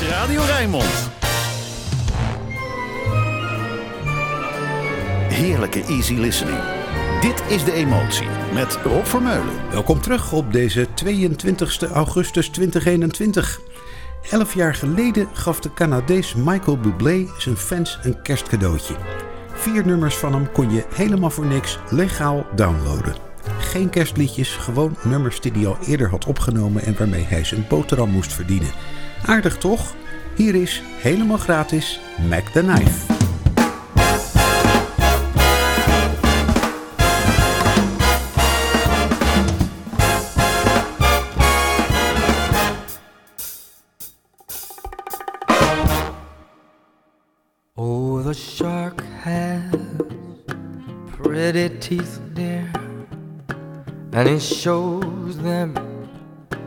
is Radio Rijnmond. Heerlijke easy listening. Dit is De Emotie met Rob Vermeulen. Welkom terug op deze 22 augustus 2021. Elf jaar geleden gaf de Canadees Michael Bublé zijn fans een kerstcadeautje. Vier nummers van hem kon je helemaal voor niks legaal downloaden. Geen kerstliedjes, gewoon nummers die hij al eerder had opgenomen en waarmee hij zijn boterham moest verdienen. Aardig toch? Hier is helemaal gratis Mac the Knife. Oh, the shark has pretty teeth, dear, and it shows them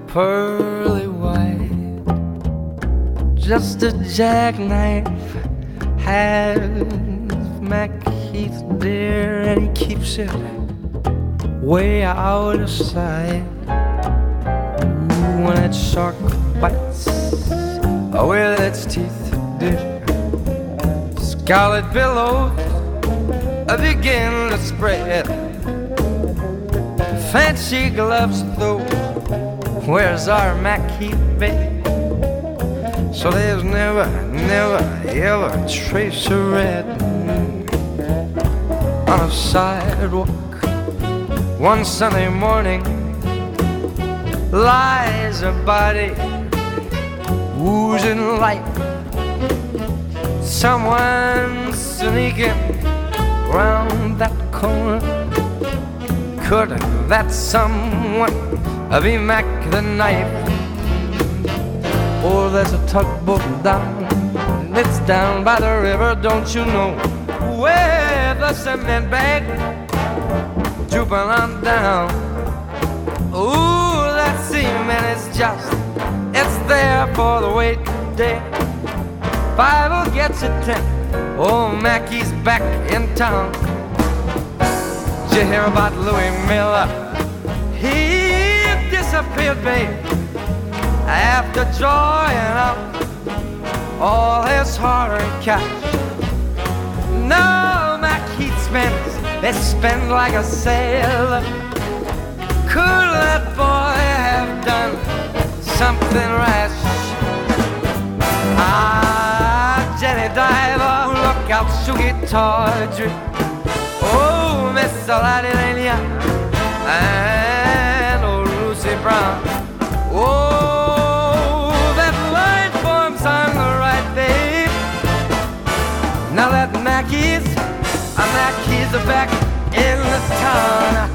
pearly white. Just a jackknife has Mac dear, and he keeps it way out of sight. When that shark bites oh, with its teeth, dear. Scarlet billows begin to spread. Fancy gloves, though, where's our Mackie bed? So there's never, never, ever a trace of red on a sidewalk. One Sunday morning lies a body oozing light someone sneaking round that corner. Could that someone be Mac the knife? Or there's a tugboat down, and it's down by the river, don't you know? Where the cement bag drooping on down. Ooh, that cement is just, it's there for the wait day. Bible gets it ten. Oh, Mackey's back in town. Did you hear about Louis Miller? He disappeared, babe, after drawing up all his hard-earned cash. No, Mackey spends, they spend like a sailor. Could that boy have done something rash? Ah, Jenny Diver, look out, Sugar Tawdry. Oh, Miss Lenya and old Lucy Brown. Oh, that Mackey's, uh, Mackey's are back in the town.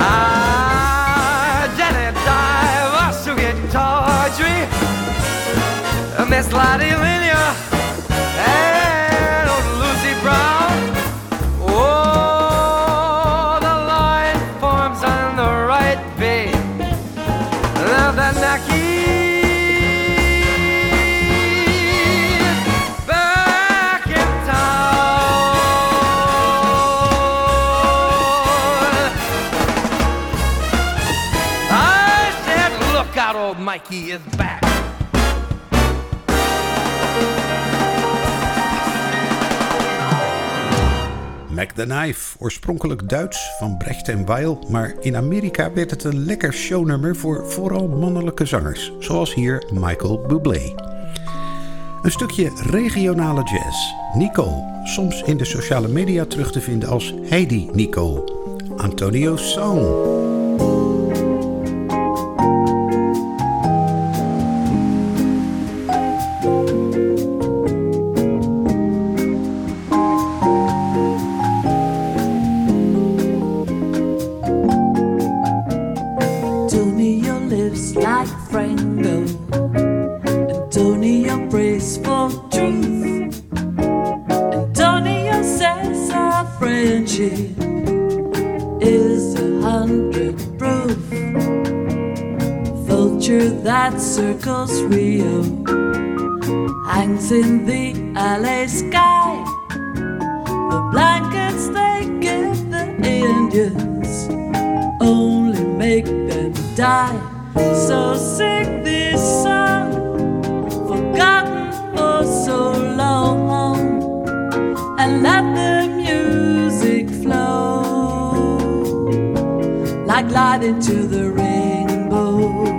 Ah, Jenny Diver, Sugar Tawdry. Miss Lottie The Knife, oorspronkelijk Duits van Brecht en Weil, maar in Amerika werd het een lekker shownummer voor vooral mannelijke zangers, zoals hier Michael Bublé. Een stukje regionale jazz. Nico, soms in de sociale media terug te vinden als Heidi Nico. Antonio Song. lights in the LA sky, the blankets they give the Indians only make them die. So sing this song, forgotten for so long, and let the music flow like light into the rainbow.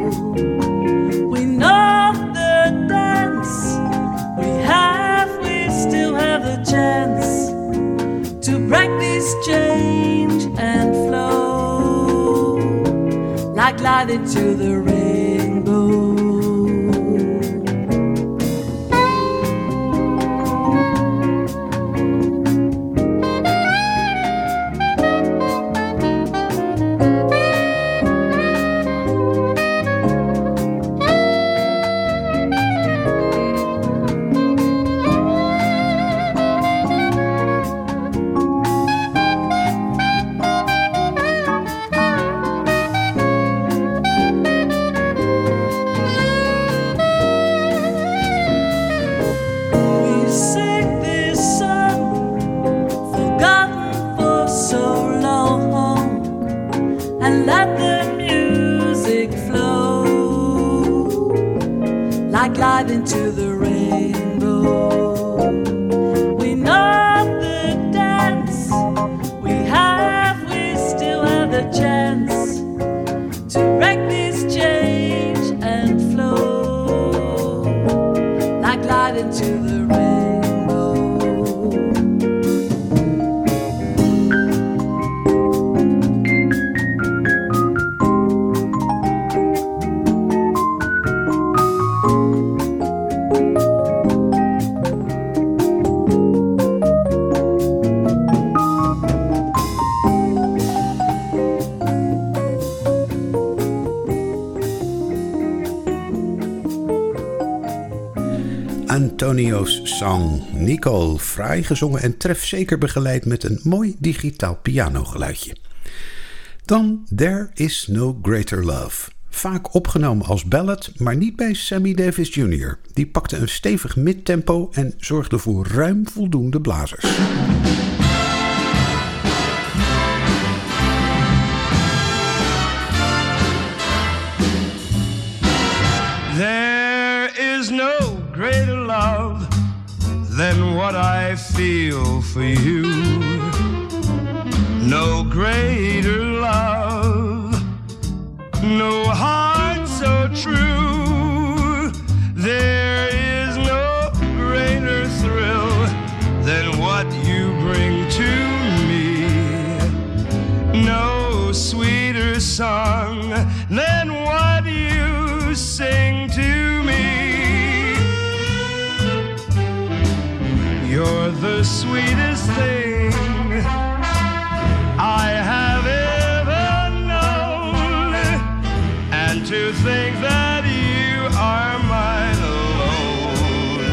Chance to this change and flow like light into the rainbow. Nicole, fraai gezongen en trefzeker begeleid met een mooi digitaal pianogeluidje. Dan There Is No Greater Love. Vaak opgenomen als ballad, maar niet bij Sammy Davis Jr. Die pakte een stevig midtempo en zorgde voor ruim voldoende blazers. Than what I feel for you. No greater love, no heart so true. There is no greater thrill than what you bring to me. No sweeter song than what you sing to You're the sweetest thing I have ever known. And to think that you are mine alone.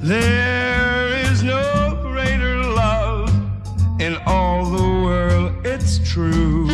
There is no greater love in all the world, it's true.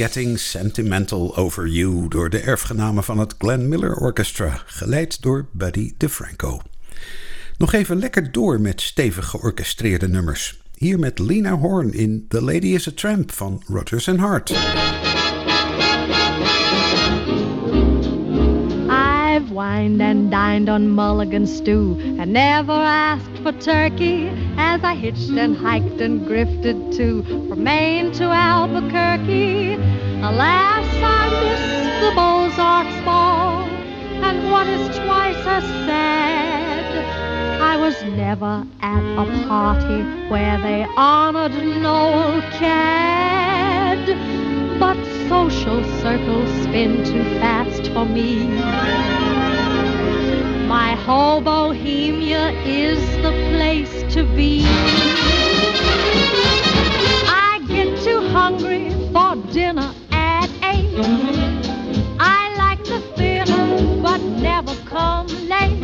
Getting Sentimental Over You door de erfgenamen van het Glenn Miller Orchestra, geleid door Buddy DeFranco. Nog even lekker door met stevig georchestreerde nummers. Hier met Lena Horne in The Lady is a Tramp van Rodgers and Hart. I've wined and dined on mulligan stew and never asked for turkey as I hitched and hiked and grifted too from Maine to Albuquerque. Alas, I missed the Beaux-Arts ball and what is twice as sad, I was never at a party where they honored Noel Coward. But social circles spin too fast for me. My whole Bohemia is the place to be. I get too hungry for dinner at eight. I like the theater, but never come late.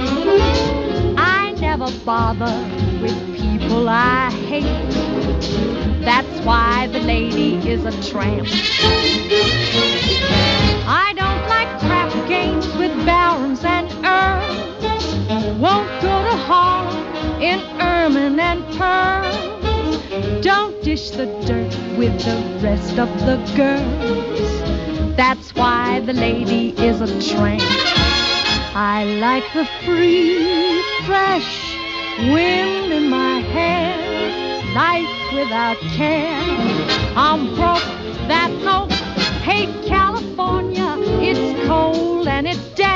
I never bother with people I hate. That's why the lady is a tramp. I don't like crap games with barons and earls. Won't go to Harlem in ermine and pearls. Don't dish the dirt with the rest of the girls. That's why the lady is a tramp. I like the free, fresh wind in my hair, life without care. I'm broke, that no hate California. It's cold and it's damp.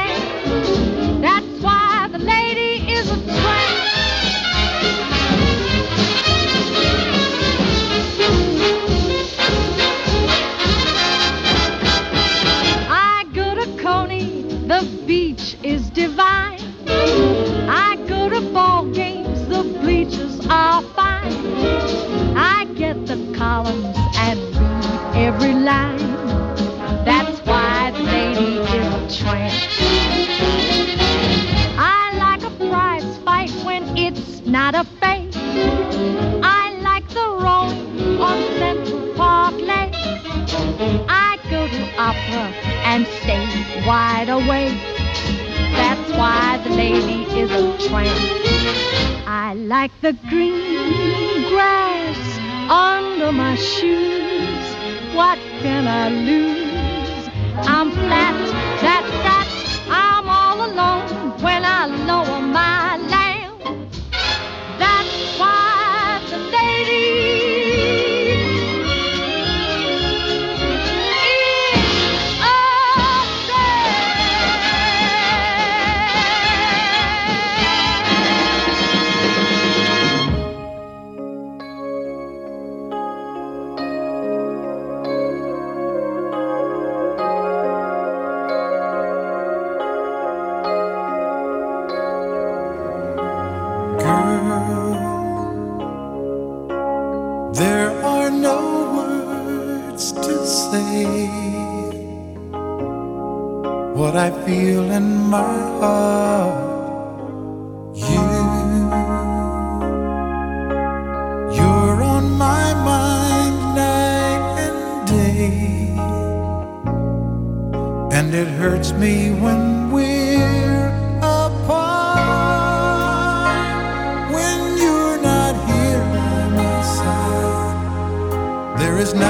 There are no words to say what I feel in my heart. You, you're on my mind night and day, and it hurts me when we're is nothing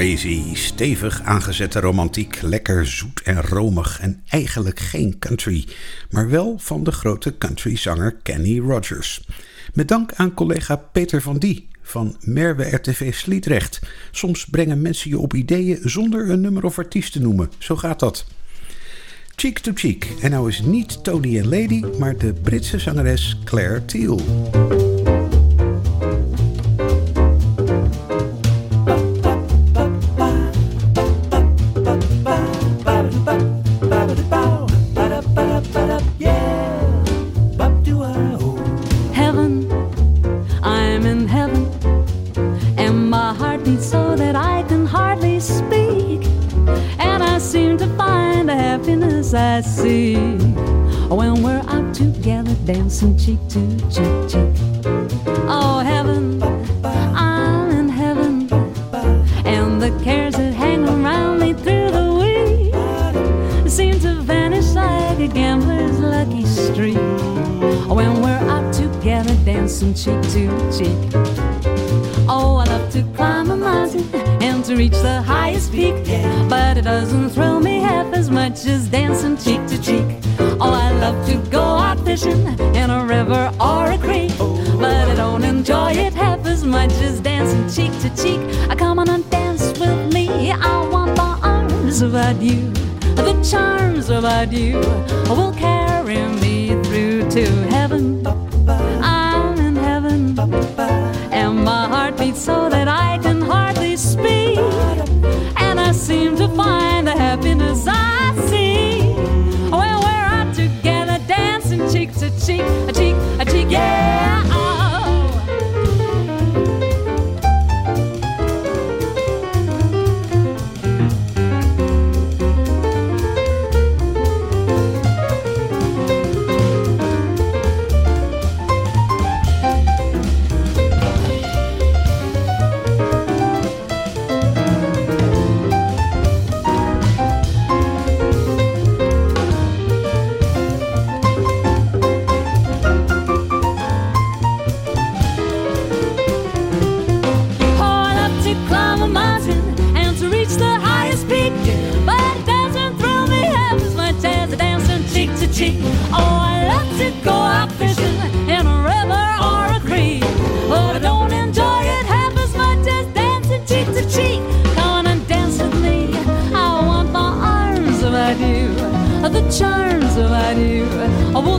Crazy, stevig aangezette romantiek, lekker zoet en romig en eigenlijk geen country, maar wel van de grote countryzanger Kenny Rogers. Met dank aan collega Peter van Die van Merwe RTV Sliedrecht. Soms brengen mensen je op ideeën zonder een nummer of artiest te noemen. Zo gaat dat. Cheek to Cheek. En nou is niet Tony en Lady, maar de Britse zangeres Claire Teal. I see when we're out together dancing cheek to cheek, cheek. Oh, heaven, I'm in heaven, and the cares that hang around me through the week seem to vanish like a gambler's lucky streak when we're out together dancing cheek to cheek. Oh, I love to climb a mountain to reach the highest peak, but it doesn't thrill me half as much as dancing cheek to cheek. Oh, I love to go out fishing in a river or a creek, but I don't enjoy it half as much as dancing cheek to cheek. I come on and dance with me. I want the arms about you, the charms about you will carry me through to heaven. Cheek a cheek, a cheek, yeah. Charms about you will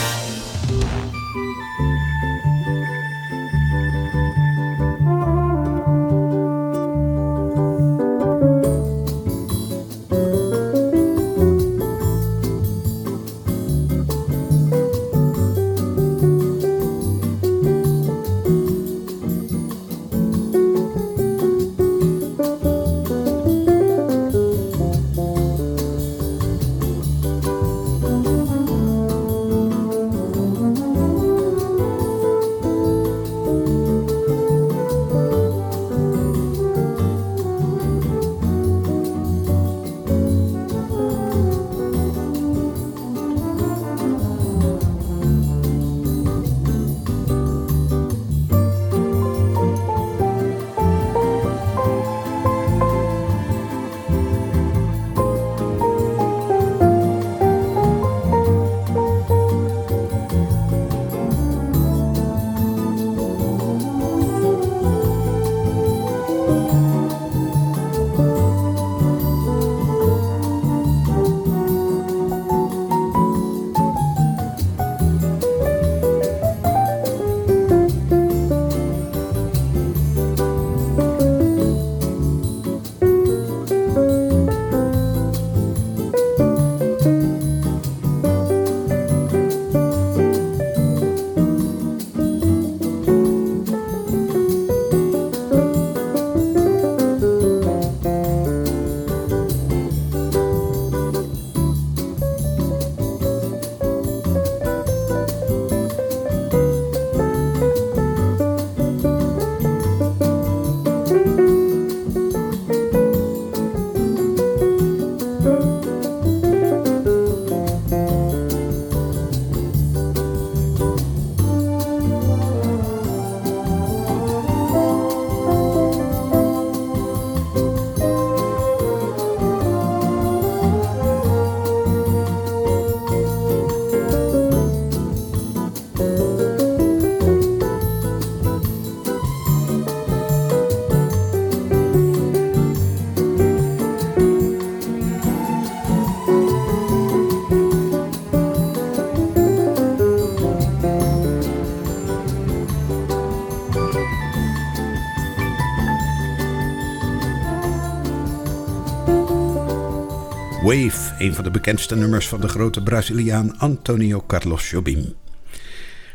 Wave, een van de bekendste nummers van de grote Braziliaan Antonio Carlos Jobim.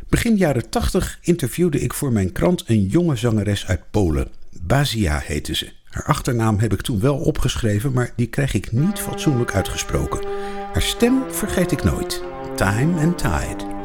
Begin jaren 80 interviewde ik voor mijn krant een jonge zangeres uit Polen. Bazia heette ze. Haar achternaam heb ik toen wel opgeschreven, maar die krijg ik niet fatsoenlijk uitgesproken. Haar stem vergeet ik nooit. Time and Tide.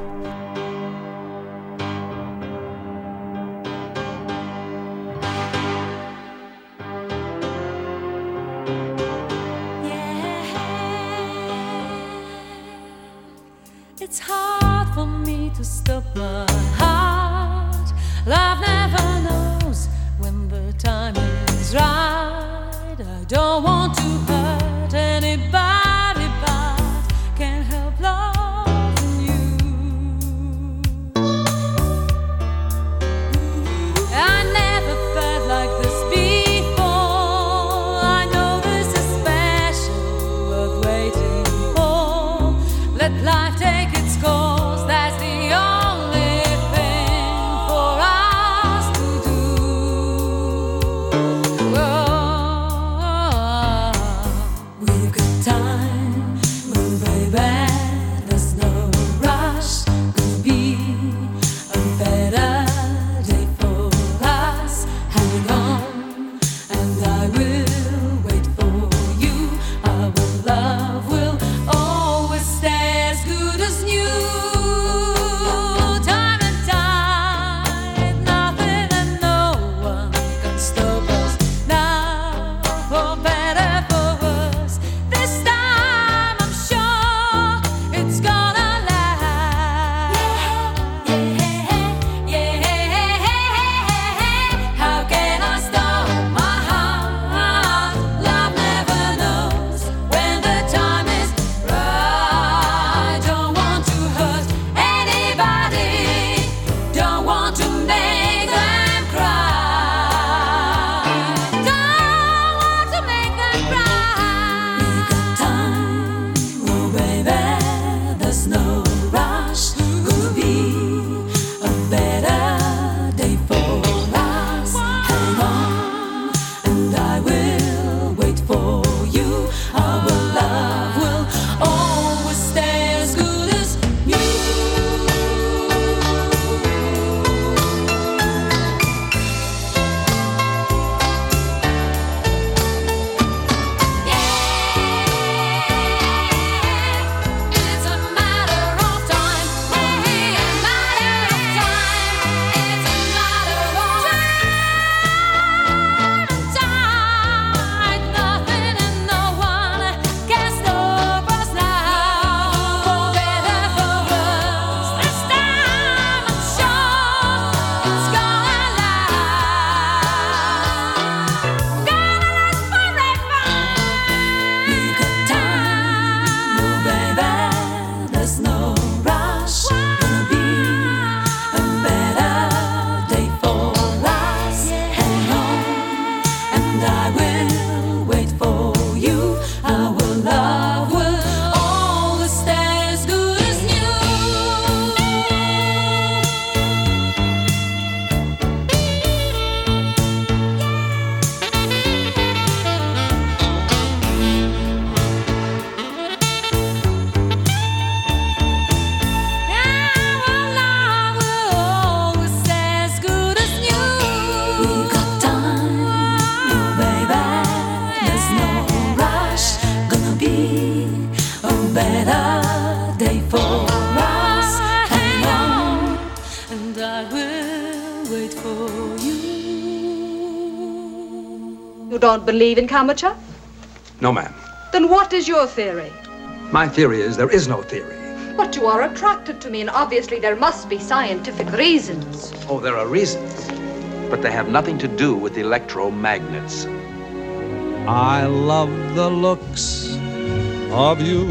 Believe in Kamacha? No, ma'am. Then what is your theory? My theory is there is no theory. But you are attracted to me, and obviously there must be scientific reasons. Oh, there are reasons. But they have nothing to do with electromagnets. I love the looks of you,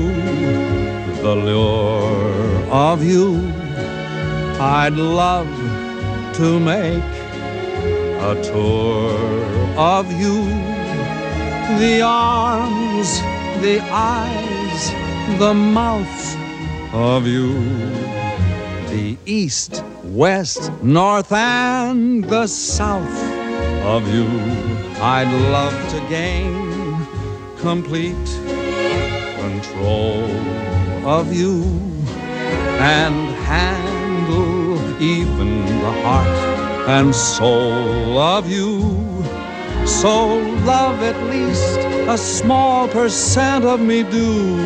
the lure of you. I'd love to make a tour of you. The arms, the eyes, the mouth of you. The east, west, north, and the south of you. I'd love to gain complete control of you and handle even the heart and soul of you. So love at least a small percent of me do.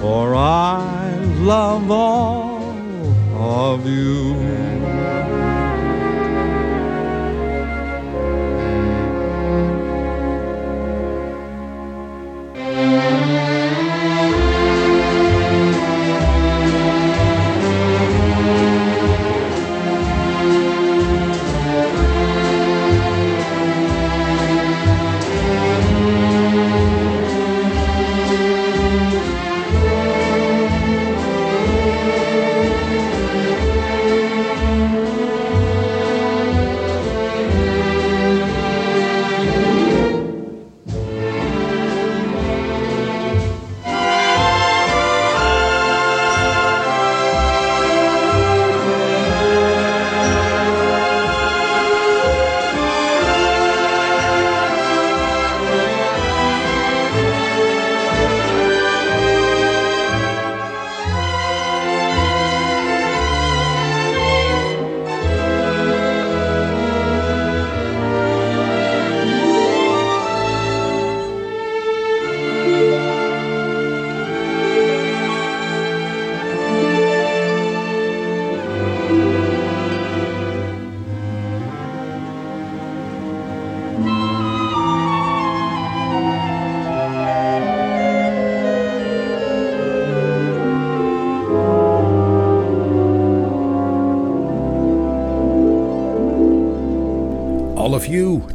For I love all of you.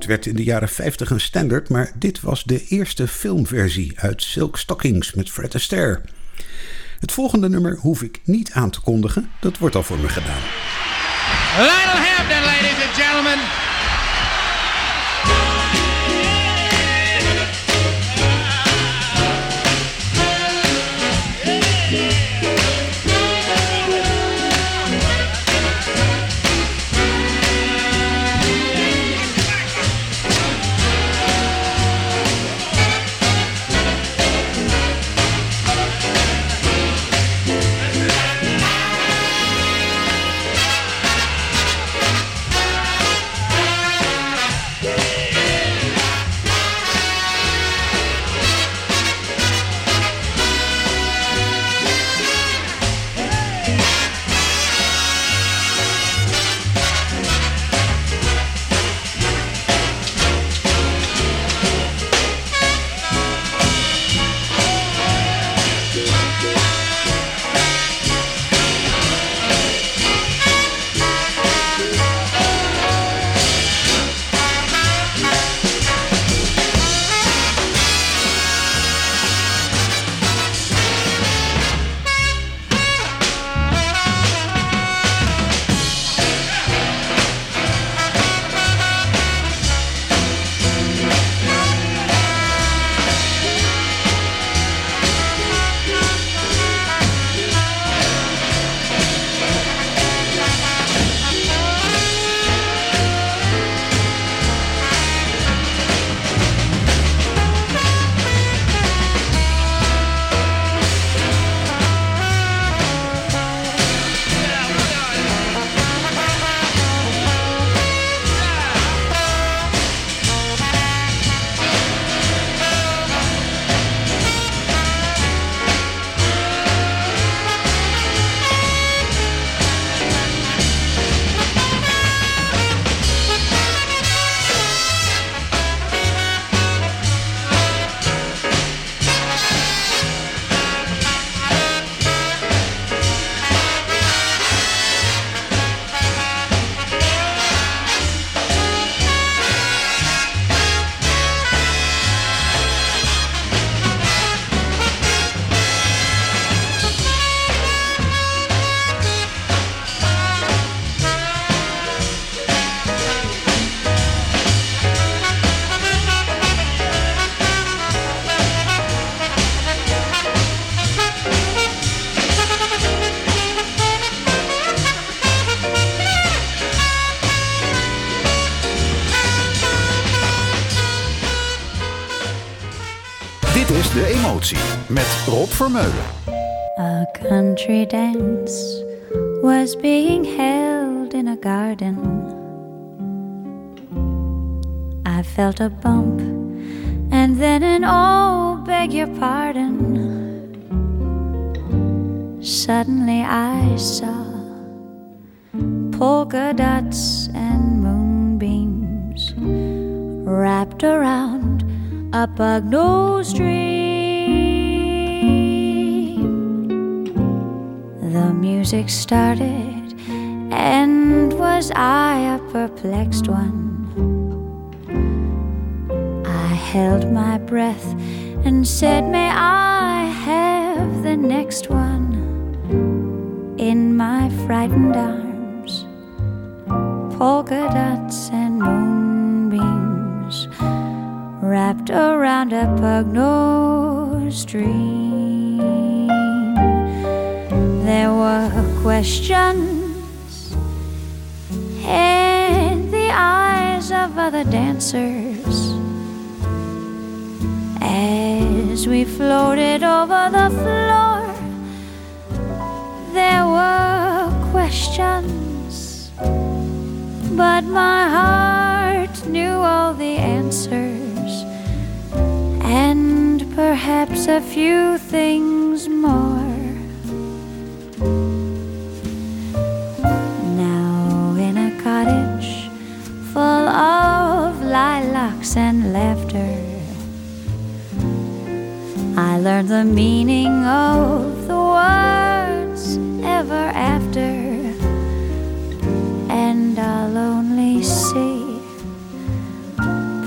Werd in de jaren 50 een standaard, maar dit was de eerste filmversie uit Silk Stockings met Fred Astaire. Het volgende nummer hoef ik niet aan te kondigen, dat wordt al voor me gedaan. Lionel Hampton, ladies and gentlemen. Vermeulen. A country dance was being held in a garden. I felt a bump and then an oh, beg your pardon. Suddenly I saw polka dots and moonbeams wrapped around a pug nose dream. Music started, and was I a perplexed one? I held my breath and said, May I have the next one in my frightened arms? Polka dots and moonbeams wrapped around a pug nose dream. There were questions in the eyes of other dancers as we floated over the floor. There were questions, but my heart knew all the answers, and perhaps a few things more. And laughter. I learned the meaning of the words ever after, and I'll only see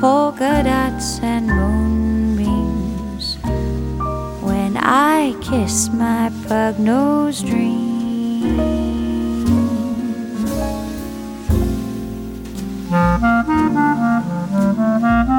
polka dots and moonbeams when I kiss my pug nose dream. There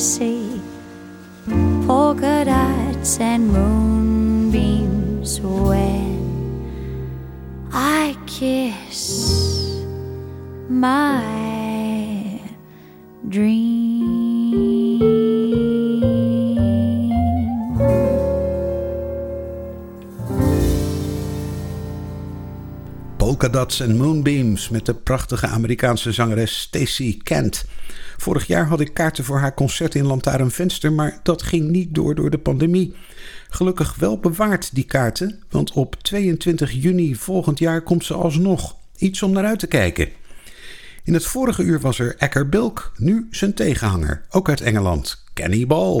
see polka dots and moonbeams when I kiss my dream. Polka en Moonbeams met de prachtige Amerikaanse zangeres Stacey Kent. Vorig jaar had ik kaarten voor haar concert in Lantaarnvenster, maar dat ging niet door door de pandemie. Gelukkig wel bewaard die kaarten, want op 22 juni volgend jaar komt ze alsnog. Iets om naar uit te kijken. In het vorige uur was er Ecker Bilk, nu zijn tegenhanger, ook uit Engeland, Kenny Ball.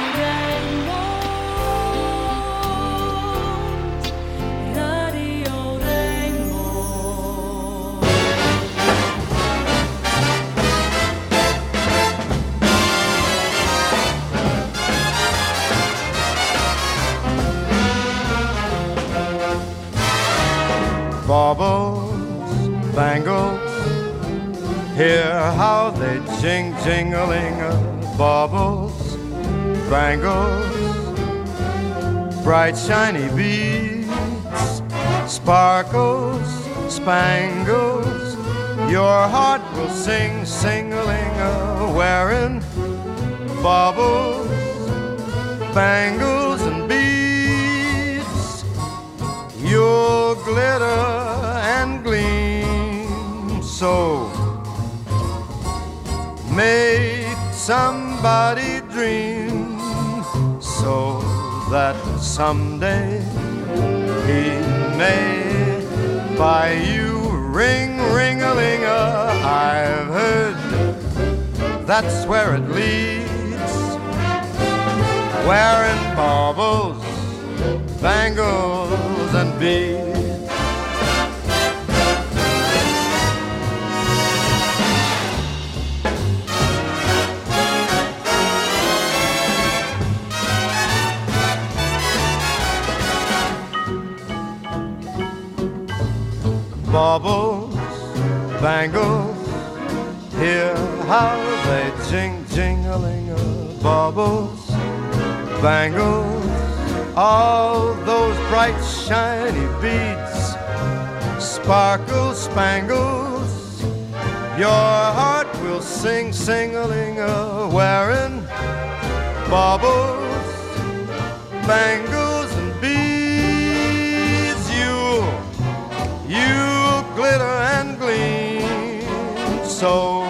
Jingling baubles, bangles, bright shiny beads, sparkles, spangles. Your heart will sing, singling, wearing baubles, bangles, make somebody dream so that someday he may buy you ring ring a ling I've heard that's where it leads wearing baubles bangles and beads baubles, bangles, hear how they jing jingling baubles, bangles, all those bright shiny beads, sparkle spangles. Your heart will sing singling wearing baubles, bangles So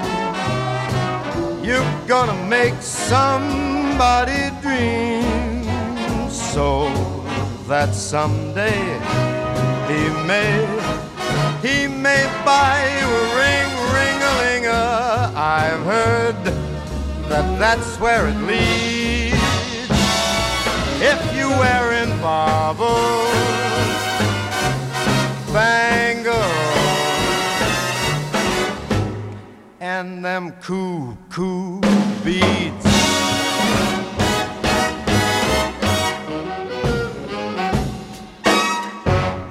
you're gonna make somebody dream so that someday he may he may buy you a ring ring a ling I've heard that that's where it leads. If you wearing baubles bangles and them cool beats.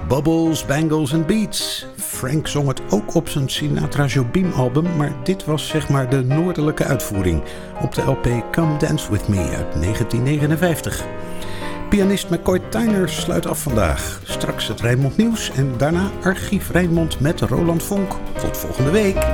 Bubbles, Bangles and Beats. Frank zong het ook op zijn Sinatra Jobim album, maar dit was zeg maar de noordelijke uitvoering op de LP Come Dance With Me uit 1959. Pianist McCoy Tyner sluit af vandaag. Straks het Rijnmond Nieuws en daarna Archief Rijnmond met Roland Vonk. Tot volgende week.